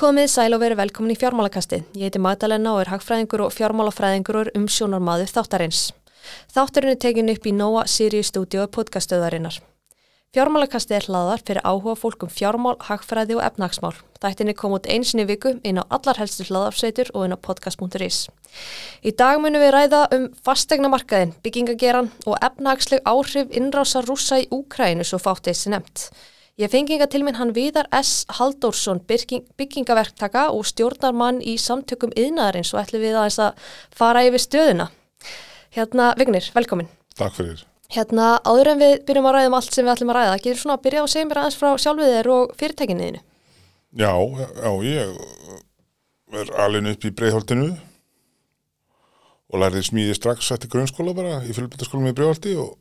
Komið sæl og verið velkomin í fjármálakasti. Ég heiti Magdalena og er hagfræðingur og fjármálafræðingur og umsjónarmadur þáttarins. Þáttarinn er tekin upp í Nóa Sirius stúdíu podcastöðarinnar. Fjármálakasti er hlaðar fyrir áhuga fólk um fjármál, hagfræði og efnagsmál. Þættinni kom út einsinni viku inn á allar helstu hlaðarsveitur og inn á podcast.is. Í dag munum við ræða um fastegnamarkaðin, byggingageran og efnagsleg áhrif innrása rúsa í Úkrænu svo fátt þessi nefnt. Ég fengi inga til minn hann Viðar S. Haldórsson, byggingaverktaka og stjórnarmann í samtökum yðnaðarins og ætlum við aðeins að fara yfir stöðuna. Hérna, Vignir, velkomin. Takk fyrir. Hérna, áður en við byrjum að ræða um allt sem við ætlum að ræða, getur svona að byrja að segja mér aðeins frá sjálfið þér og fyrirtækinniðinu? Já, já, ég er alveg upp í Breiðholtinu og lærði smíði strax eftir grunnskóla bara í fylgbyttaskólum í Breiðholti og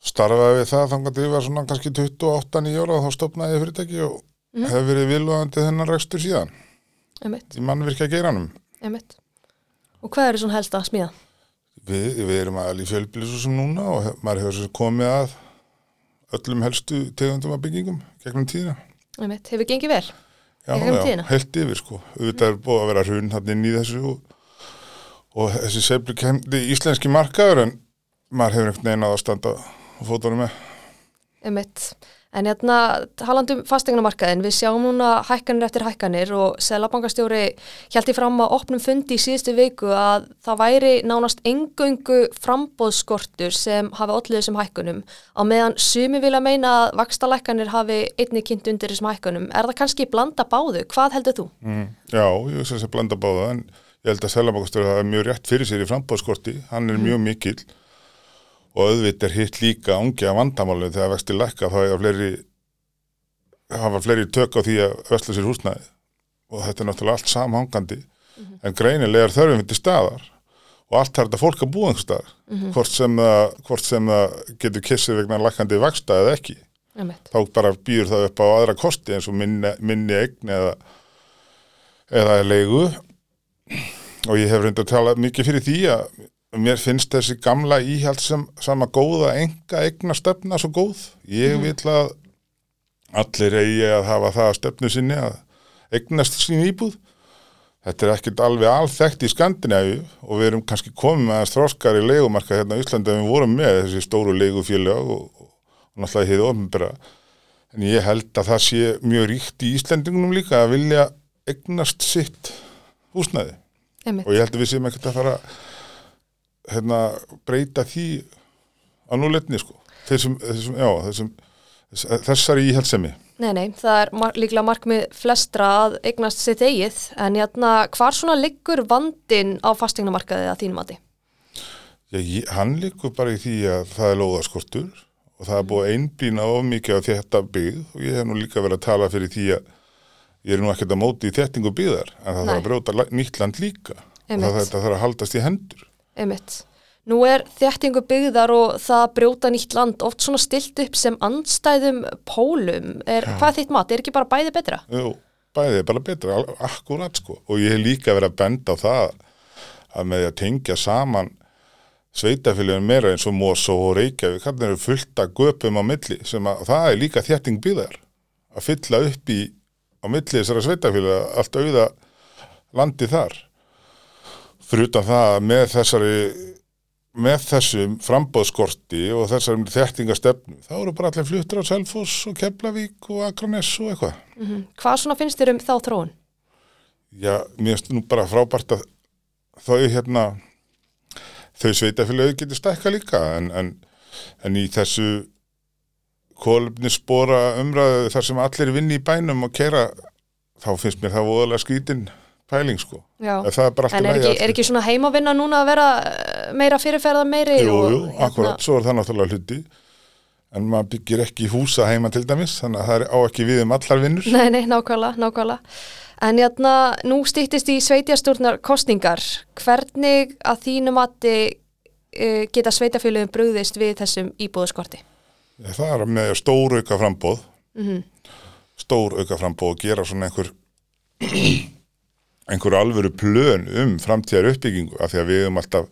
starfaði við það þannig að ég var svona kannski 28-9 ára og þá stopnaði ég fyrirtæki og mm. hef verið vilvaðandi þennan rekstur síðan Emitt. í mannvirkja geiranum Emitt. Og hvað eru svona helst að smíða? Við, við erum alveg í fjölbílisum núna og hef, maður hefur komið að öllum helstu tegundum af byggingum gegnum tíðina Emitt. Hefur gengið vel? Já, já, helt yfir sko Þetta er búið að vera hrun hann inn í þessu og, og þessi seflu kemdi íslenski markaður en maður hefur einhvern veginn að standa og fótunum með. Emitt. En hérna, halandum fastegnumarkaðin, við sjáum núna hækkanir eftir hækkanir og Sælabankastjóri hjælti fram að opnum fundi í síðustu viku að það væri nánast engöngu frambóðskortur sem hafi allir þessum hækkunum á meðan sumi vilja meina að vakstalækkanir hafi einni kynnt undir þessum hækkunum. Er það kannski blanda báðu? Hvað heldur þú? Mm, já, ég veist að það er blanda báðu en ég held að Sælabankastjóri hafi mjög rétt fyrir sér í frambóðskorti, hann er mm. mjög mikill og auðvitað er hitt líka ángi að vandamálu þegar vexti lækka þá er fleiri hafa fleiri tök á því að vestla sér húsnæði. Og þetta er náttúrulega allt samhangandi. Mm -hmm. en greinilega er þörfum til staðar. Og allt þarf þetta fólk að búa einhver staðar. Mm -hmm. hvort, sem það, hvort sem það getur kissið vegna lækandi vexta eða ekki. Emmeit. þá bara býður það upp á aðra kosti eins og minni, minni eign eða eða leigu. Og ég hef reyndið að tala mikið fyrir því að mér finnst þessi gamla íhjald sem sama góða enga egna stefna svo góð. Ég mm. vil að allir eigi að hafa það að stefnu sinni að egnast sín íbúð. Þetta er ekkert alveg alþekkt í Skandinavíu og við erum kannski komið með að stróskar í leikumarka hérna á Íslandi en við vorum með þessi stóru leikufélag og, og, og náttúrulega hefði ofnbæra. En ég held að það sé mjög ríkt í Íslandingunum líka að vilja egnast sitt húsnæði. Einmitt. Og ég held að við séum ekkert að fara hérna, breyta því á núleitni sko. Þessum, þessum, já, þessum, þessari íhaldsemi Nei, nei, það er mar líklega markmið flestra að eignast sitt eigið en hérna, hvar svona liggur vandin á fastegnamarkaðið að þínum ég, hann liggur bara í því að það er lóðaskortur og það er búið einblýna of mikið á þetta byggð og ég hef nú líka verið að tala fyrir því að ég er nú ekkert að móti í þettingu byggðar en það Nei. þarf að brjóta nýtt land líka. Einmitt. og það, þarf að haldast í hendur Einmitt. Nú er þjættingu byggðar og það brjóta nýtt land oft svona stilt upp sem andstæðum pólum. Er, hvað er þitt mat? Er ekki bara bæði betra? Jú, bæði er bara betra, akkurat sko. Og ég hef líka verið að benda á það að með að tengja saman sveitafélagin meira eins og Mosó og Reykjavík, hann eru fullt að göpum á milli sem að það er líka þjætting byggðar að fylla upp í á milli þessara sveitafélag allt auða landi þar fyrir utan það með þessari með þessum frambóðskorti og þessari þettingastefnu þá eru bara allir fluttur á Selfoss og Keflavík og Akranes og eitthvað mm -hmm. Hvað svona finnst þér um þá þróun? Já, mér finnst nú bara frábært að þau hérna þau sveitafélagi getur stækka líka en, en, en í þessu kólumnisspora umræðu þar sem allir vinni í bænum og kera þá finnst mér það voðalega skýtin pæling sko. En er ekki, er ekki svona heimavinna núna að vera eh, meira fyrirferða meiri Jú, jú, hérna... akkurat, svo er það náttúrulega hluti. En maður byggir ekki húsa heima til dæmis, þannig að það er á ekki við um allar vinnur. Nei, nei, nákvæmlega, nákvæmlega. En jætna, nú stýttist í sveitjastúrnar kostningar hvernig að þínu mati uh, geta sveitafélagum brúðist við þessum íbúðskorti? Það er með stór auka frambóð mm -hmm. stór auka frambóð og gera svona einhver einhverju alvöru plön um framtíðar uppbyggingu af því að við erum alltaf,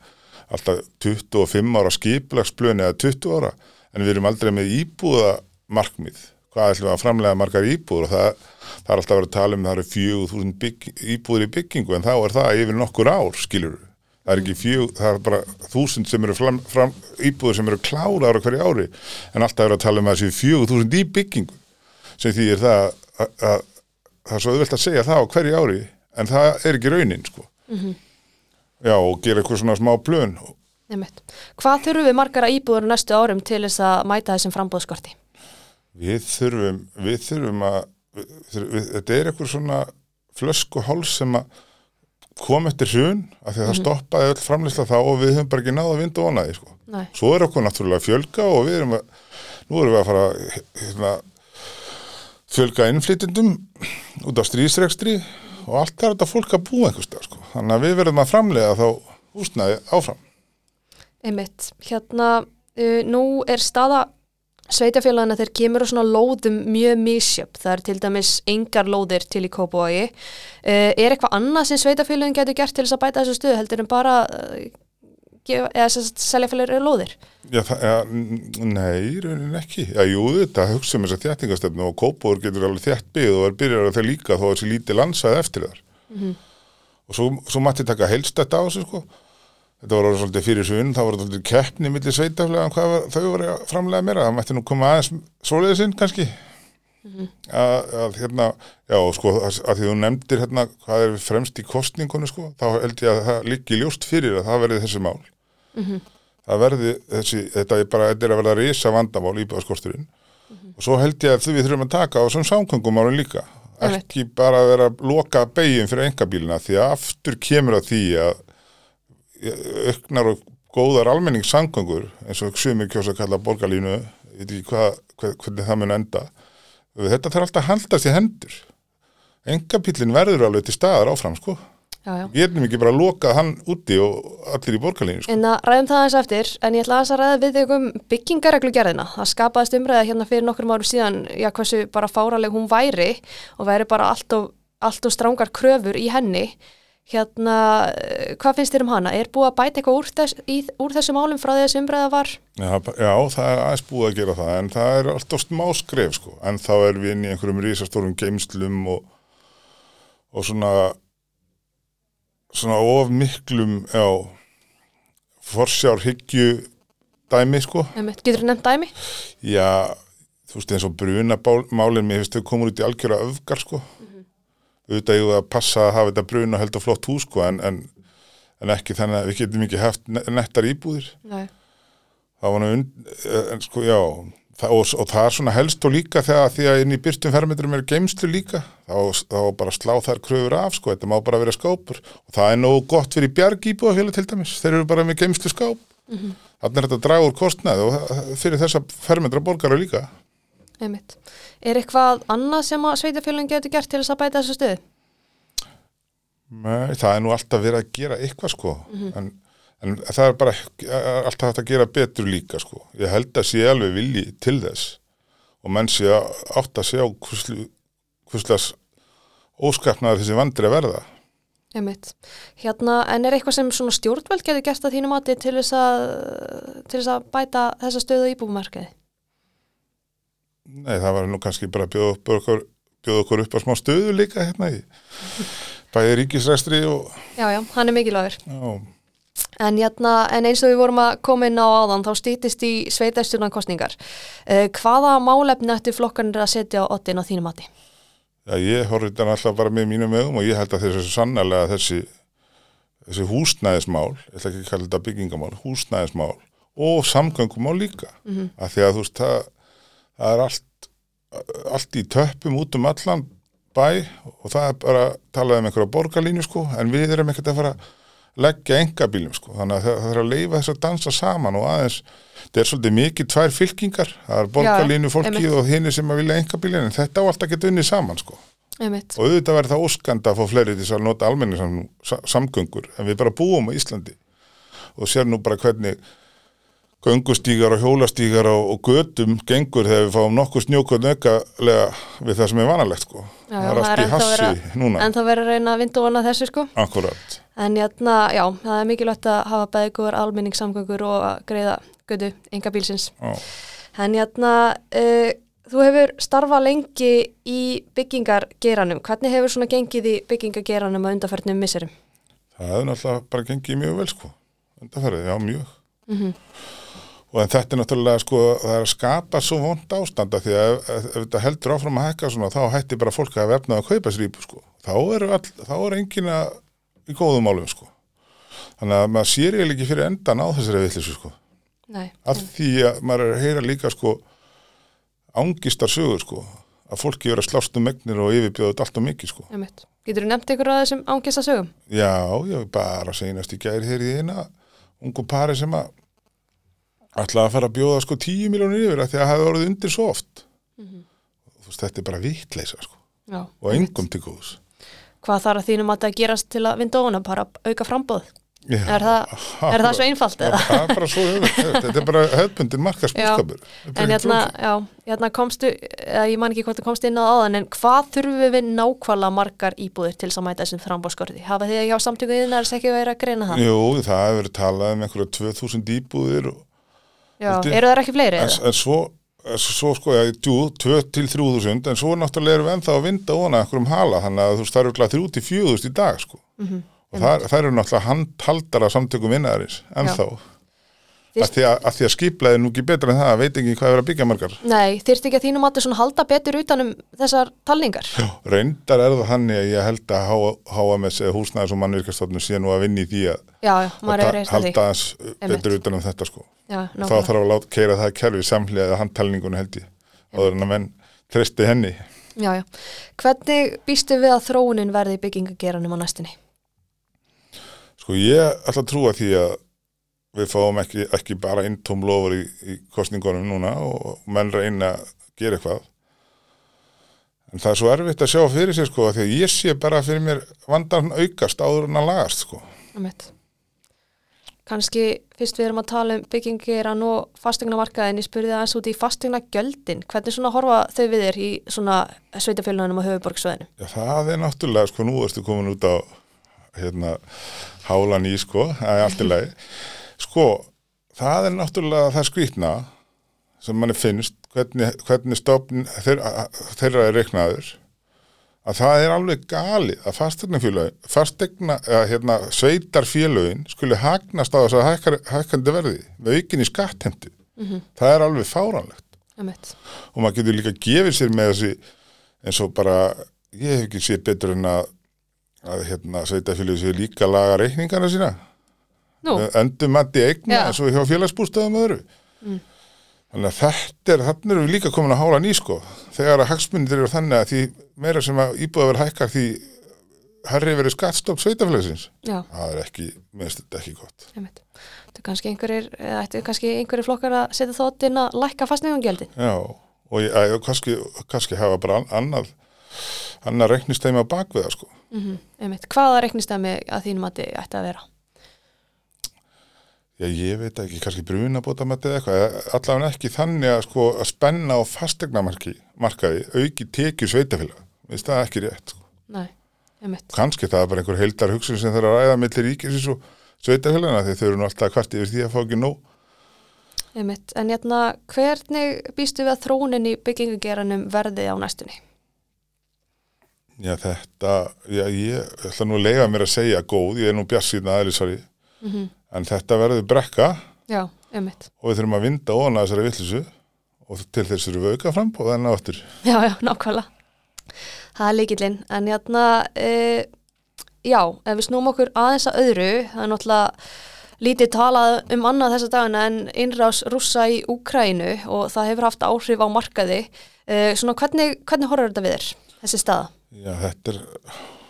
alltaf 25 ára skiplagsplön eða 20 ára en við erum aldrei með íbúða markmið hvað ætlum við að framlega margar íbúður og það, það er alltaf að vera að tala um það eru fjögur þúsund bygg, íbúður í byggingu en þá er það yfir nokkur ár, skilur það er ekki fjög, það er bara þúsund sem eru fram, fram, íbúður sem eru klára ára hverju ári en alltaf er að tala um að þessi fjögur þúsund í byggingu. Sem því er það að, að það er svo auðvelt að segja það á hverju ári en það er ekki raunin sko. já og gera eitthvað svona smá plön Einmitt. Hvað þurfum við margara íbúður næstu árum til þess að mæta þessum frambóðskorti? við þurfum við þurfum að við, við, þetta er eitthvað svona flöskuháls sem að kom eftir hrun af því að það stoppaði öll framleysla þá og við höfum bara ekki náða vind og onaði sko. Svo er okkur náttúrulega fjölga og við erum að nú erum við að fara hérna, fjölga innflytjendum út á stríðsrekstri og allt er þetta fólk að búa einhvers stað sko. þannig að við verðum að framlega þá húsnaði áfram Einmitt. Hérna, uh, nú er staða sveitafélagana þeir kemur á svona lóðum mjög misjöp. Það er til dæmis engar lóðir til í Kópavogi. Uh, er eitthvað annað sem sveitafélagin getur gert til þess að bæta þessu stöðu heldur en bara uh, gefa, eða selja fyrir lóðir? Já, það, ja, nei, í rauninni ekki. Já, jú, þetta hugsa um þessa þjættingastöfnu og Kópóður getur alveg þjætt byggð og er byrjar að þeir líka þó að þessi lítið landsæð eftir þar. Og svo, svo mætti taka heilstætt á þessu, sko. Þetta var orðið svolítið fyrir svun, það var svolítið keppni millir sveitaflega um hvað var, þau voru að framlega meira. Það mætti nú koma aðeins svoleiðið sinn, kannski. Að, að hérna, já, sko, að, að því þú nefndir hérna hvað er fremst í kostningunni, sko, þá held ég að það liggi ljóst fyrir að það verði þessi mál það verði þessi, þetta er bara, þetta er að verða risa vandamál íbúðaskorturinn. Og svo held ég að við þurfum að taka á þessum samkvöngumálum líka. Ekki bara að vera að loka begin fyrir engabílina því að aftur kemur að því að auknar og góðar almenningssamkvöngur eins og sumir kjósa að kalla borgarlínu ég veit ekki hvað, hvernig það mun enda. Þetta þarf alltaf að haldast í hendur. Engabílin verður alveg til staðar áfram sko Já, já. við getum ekki bara að loka hann úti og allir í borgarlínu sko. En að ræðum það aðeins eftir, en ég ætla að ræða við þig um byggingareglugerðina. Það skapaðist umræða hérna fyrir nokkrum árum síðan, já, hversu bara fáraleg hún væri og væri bara allt og, allt og strángar kröfur í henni. Hérna, hvað finnst þér um hana? Er búið að bæta eitthvað úr, þess, í, úr þessum málum frá því þessi umræða var? Já, já, það er aðeins búið að gera það en það er alltaf smá skref sko en þá erum við inn í einhverjum risastórum geimslum og, og svona svona of miklum já, forsjárhyggju dæmi sko. Getur þú nefnt dæmi? já, þú veist eins og brunamálin mér finnst þau komur út í algjöra öfgar sko auðvitað ég að passa að hafa þetta bruna held og flott hús sko en, en, en ekki þannig að við getum ekki haft ne- nettar íbúðir Nei. það var nú en sko, já, og, og það er svona helst og líka þegar því að inn í byrtum fermetrum er geimslu líka þá, þá bara slá þær kröfur af sko, þetta má bara vera skápur. Og það er nógu gott fyrir bjarg íbúðafélag til dæmis, þeir eru bara með geimslu skáp. Þannig er þetta að draga úr kostnað og fyrir þessa fermetra borgara líka. Einmitt. Er eitthvað annað sem að sveitafélagin getur gert til þess að bæta þessu stöðu? Nei, það er nú alltaf verið að gera eitthvað sko. En, en það er bara er alltaf hægt að gera betur líka sko ég held að sé alveg vilji til þess og menn sé átt að sjá hvuslas óskapnaður þessi vandri að verða Einmitt. Hérna, en er eitthvað sem svona stjórnveld getur gert að þínu mati til þess að, til þess að bæta þessa stöðu íbúmarkaði? Nei, það var nú kannski bara að bjóða okkur, bjóða okkur upp á smá stöðu líka hérna í bæði ríkisræstri og Já, já, hann er mikilvægur. já, En, hérna, en eins og við vorum að koma inn á áðan, þá stýtist í sveitastjórnankostningar. Uh, hvaða málefni ættu flokkanir að setja á ottin á þínu mati? Já, ég horfði þetta alltaf bara með mínum ögum og ég held að þessi sannlega þessi, þessi húsnæðismál, ég ætla ekki að kalla þetta byggingamál, húsnæðismál og samgöngumál líka. -hmm. Að því að þú veist, það, það er allt, allt í töppum út um allan bæ og það er bara að tala um einhverja borgarlínu sko, en við erum ekkert að fara að leggja engabílum sko, þannig að það, er að leifa þess að dansa saman og aðeins, þetta er svolítið mikið tvær fylkingar, það er borgarlínu fólkið og hinni sem að vilja engabílin, en þetta á alltaf geta unnið saman sko. Einmitt. Og auðvitað verður það óskanda að fá fleiri til að nota almenni samgöngur, en við bara búum á Íslandi og sér nú bara hvernig göngustígar og hjólastígar og, og götum gengur þegar við fáum nokkuð snjókvöld aukalega við það sem er vanalegt sko. Já, það er allt í hassi núna, En það verður reyna að vinda ofan að þessu sko. akkurat. En hérna, já, það er mikilvægt að hafa bæði góður almenningssamgöngur og að greiða gödu enga bílsins. Já. En hérna, uh, þú hefur starfað lengi í byggingargeranum. Hvernig hefur svona gengið í byggingargeranum að undarfærnum misserum? Það hefur náttúrulega bara gengið mjög vel sko. Mm Og en þetta er náttúrulega sko, það er að skapa svo vond ástanda því að ef, ef, þetta heldur áfram að hækka svona, þá hætti bara fólk að verna að kaupa sér íbúð sko. Þá er, all, þá er enginn að í góðum málum sko. Þannig að maður sér eiginlega ekki fyrir endan á þessari villisu sko. Nei. Af því að maður er að heyra líka sko ángistar sögur sko. Að fólki eru að slást um megnir og yfirbjóðut allt og mikið sko. Einmitt. Getur þú nefnt ykkur að þessum ángista sögum? Já, ég bara seinast í gæri hér í eina ungu pari sem að ætlaði að fara að bjóða sko 10 miljónir yfir að því að það hefði orðið undir svo oft. Þú veist, þetta er bara vittleisa sko Já. og engum til góðs. Hvað þarf að þínum að það gerast til að vinda óna, bara auka frambóð? Já, Er það, er það svo einfalt eða? Það er bara svo, þetta er bara hefðbundin markaspúskapur. En hérna, já, hérna komstu, ég man ekki hvort þú komst inn á áðan, en hvað þurfum við nákvæmlega margar íbúðir til þess að mæta þessum frambóðskorti? Hafa þið hjá samtökuð þínar ekki verið að greina það? Jú, það hefur talað um einhverja 2000 íbúðir og Já, Viltu- eru það ekki fleiri en, en svo, svo sko, já, jú, 2 til 3000 en svo náttúrulega erum við ennþá að vinda óna einhverjum hala, þannig að þú eru glæð 3 til 4000 í dag, sko. Mhm, og það, það eru náttúrulega handhaldara samtökum vinnaðarins, ennþá. Fyrst- Að því að, að því að skiplaði nú ekki betra en það, veit ekki hvað er að byggja margar. Nei, þyrfti ekki að þínum að svona halda betur utanum þessar talningar? Reyndar er það að ég held að HMS eða húsnæðis og mannvirkastofnun sé nú að vinna í því að, Já, já, að að halda betur utan um þetta, sko. Já, þá þarf að keira það kerfi samhliða eða handtalningunni held ég áður en að menn treysti henni Já, já. Hvernig býstu við að þróunin verði í byggingageranum á næstunni? sko ég ætla að trúa því að við fáum ekki, ekki bara intóm lofur í, í kostningunum núna og menn reyna að gera eitthvað en það er svo erfitt að sjá fyrir sér sko því að ég sé bara fyrir mér vandan aukast áður en að lagast sko Einmitt. Kanski fyrst við erum að tala um byggingeran og fastegnamarkaðin, ég spurði aðeins út í fastegnagjöldin. Hvernig svona horfa þau við þér í svona sveitafélunum á höfuborgsvæðinu? Já, það er náttúrulega, sko, nú ertu komin út á hérna, hálan í, sko, það er allt í lagi. Sko, það er náttúrulega það skrýtna sem manni finnst, hvernig, hvernig stofn þeirra, þeirra er reiknaður, að það er alveg galið að fastegnafélögin, fastegna, eða hérna, sveitarfélögin skuli hagnast á þess að hækkandi verði með aukinni skattheimtu. Það er alveg fáránlegt Einmitt. og maður getur líka gefið sér með þessi eins og bara ég hef ekki séð betur en að að hérna sveitafélagi séu líka laga reikningana sína Nú, endur mati eigna eins og hjá félagsbústöðum öðru Mm. Þannig að þetta er þannig erum við líka komin að hála ný sko þegar að hagsmunir eru þannig að því meira sem að íbúða verið hækkar því herri verið skattstopp sveitafélagsins já, það er ekki, minnst þetta ekki gott einmitt. Þetta er kannski einhverjir, eða ættu kannski einhverjir flokkar að setja þótt inn að lækka fastnefangjöldin. Já, og ég, að, kannski, kannski hafa bara an- annað annað reiknistæmi á bakviða sko Mm einmitt. Hvaða reiknistæmi að þínum að þið ætti að vera? Já, ég veit ekki, kannski brunabótamætti eða eitthvað, allavega ekki þannig að sko að spenna á fastegnamarki markaði, auki tekjur sveitafélag veist það ekki rétt, sko. Nei, einmitt. kannski það er bara einhver heildar hugsun sem þeirra ræða millir ríkisins og sveitafélagina því þau eru nú alltaf kvart yfir því að fá ekki nóg Einmitt. En hérna, hvernig býstu við að þróunin í byggingageranum verði á næstunni? Já, þetta, já, ég ætla nú að leiða mér að segja góð, ég er nú bjarsýrna aðeinsari, Mm en þetta verður brekka Já, og við þurfum að vinda að þessari villisu og til þess eru við auka frambóð enn á aftur. Já, já, nákvæmlega. Það er líkillinn. En hérna, e, já, ef við snúum okkur aðeins að öðru, það er náttúrulega lítið talað um annað þessa dagina en innrás rússa í Úkrænu og það hefur haft áhrif á markaði. E, svona, hvernig, hvernig horfur þetta við þér, þessi staða? Já, þetta er,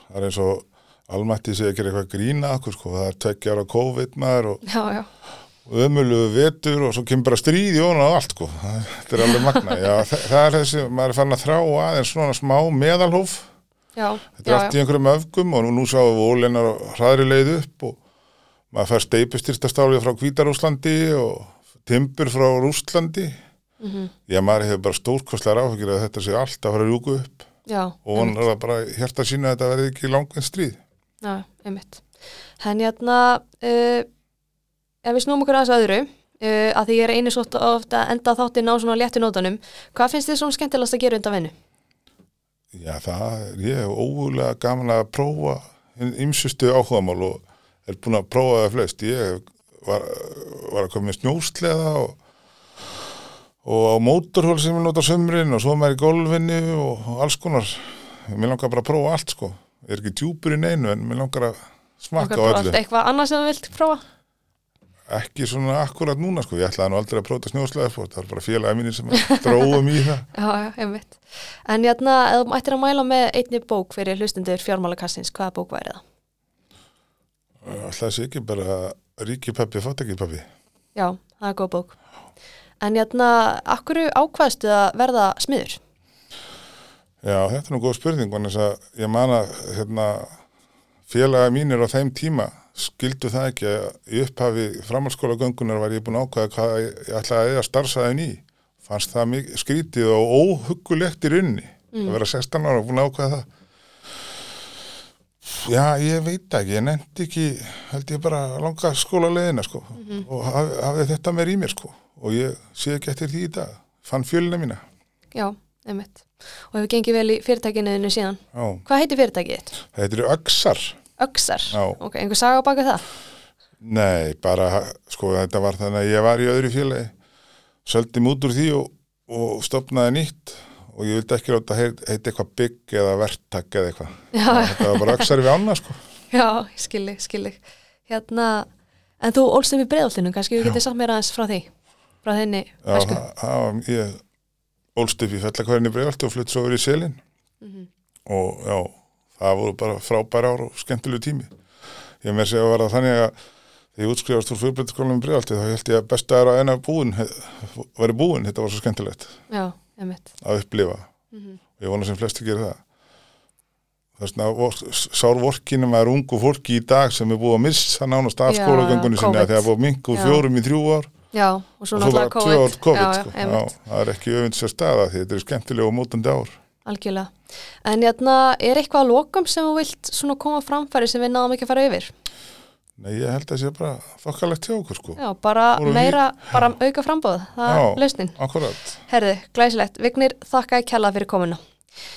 það er eins og almætti að gera eitthvað grína sko, það er tveggja ára COVID maður og já, ömulugu vetur og svo kemur bara stríði og á allt, sko, þetta er alveg magna. Já, það, það er þessi, maður er fann að þrá aðeins svona smá meðalhóf, já, þetta er allt í einhverjum öfgum og nú, nú sáum við óleinar og hraðri leið upp og maður fær steipustyrtastálið frá Hvítarúslandi og timbur frá Rústlandi. Mhm. Já, maður hefur bara stórkostlar áhugir að þetta sé allt að fara að rjúku upp já, og vonar það bara hjarta sína að þetta verði ekki langvinn stríð. Já, einmitt. En hérna, uh, ef við snúum okkur aðeins að öðru, uh, að því ég er einu svo ofta að enda þáttinn á svona léttu nótunum. Hvað finnst þið svona skemmtilegast að gera undan vinnu? Já, það ég hef ógulega gaman að prófa ymsustu áhugamál og er búin að prófa það flest. Ég var, var að koma með snjósleða og, og á mótorhól sem ég nota á sömrin og svo maður í golfinu og alls konar. Mér langar bara að prófa allt sko. Er ekki djúpur í neinu en mér langar að smakka á öllu. Eitthvað annað sem þú vilt prófa? Ekki svona akkurat núna sko, ég ætlaði nú aldrei að próta snjóslega það var bara félagi mínir sem dróðum í það. Já, já, einmitt. En jæna, ef þú ættir að mæla með einni bók fyrir hlustundur fjármálakassins, hvaða bók væri það? Alltaf sé ekki bara ríki pappi, fótt ekki pappi. Já, það er góð bók. En jæna, akkur ákvaðstu að verða smiður? Já, þetta er nú góð spurning, þannig að ég man að hérna, félagi mínir á þeim tíma skildu það ekki að í upphafi framhalskóla göngunar var ég búin ákvæða hvað ég ætlaði að eða starfsaðin í. Fannst það mikið skrítið og óhuggulegt í runni mm. að vera 16 ára og búin ákvæða það. Já, ég veit ekki, ég nefndi ekki held ég bara langa skóla leðina sko mm -hmm. og haf, hafði þetta meir í mér sko og ég sé ekki eftir því í dag. Fann fjölina mína. Já, einmitt og hefur gengið vel í fyrirtækinu síðan Já. Hvað heitir fyrirtækið? Það heitir Öksar Öksar? Já. Ok, einhver saga á baka það? Nei, bara, sko, þetta var þannig að ég var í öðru félagi, söldi mút úr því og, og stopnaði nýtt og ég vildi ekki ráta að heita eitthvað bygg eða verktak eða eitthvað. Þetta var bara öksar við ána, sko. Já, skilji, skilji. Hérna, en þú ólst um í bregðaltinu, kannski við getum satt mér aðeins frá því, frá þenni. Já, það, ég ólst upp í fellakvæðinni bregðalti og flutt svo verið í selin. Mm -hmm. og já, það voru bara frábæra ár og skemmtilegu tími. Ég með segja að vera þannig að þegar ég útskrifast úr fjögbrytskólanum bregðalti þá held ég að besta er að enna búin veri búin, þetta var svo skemmtilegt Já, að upplifa. Mm -hmm. og ég vona sem flesti gerir það. Að sárvorkinum er ungu fólki í dag sem er búið að missa nánast af skólagöngunni sinni að það búið mingu fjórum í þrjú ár Já, og svo náttúrulega COVID, COVID já, sko. já, það er ekki öfins að staða því þetta er skemmtilega og mótandi ár algjörlega. En jæna, er eitthvað að lokum sem þú vilt koma framfæri sem við náðum ekki að fara yfir? Nei, ég held að það sé bara þokkalegt hjá okkur sko. Já, bara Voru meira, við... bara auka frambóð, það Já, er lausnin. Já, akkurat. Herði, glæsilegt. Vignir, þakka ég kella fyrir komuna.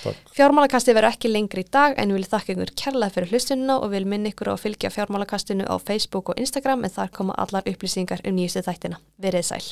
Takk. Fjármálakasti verður ekki lengri í dag en vil þakka ykkur kella fyrir hlustununa og vil minna ykkur á að fylgja fjármálakastinu á Facebook og Instagram en þar koma allar upplýsingar um nýjustu þættina. Verið sæl.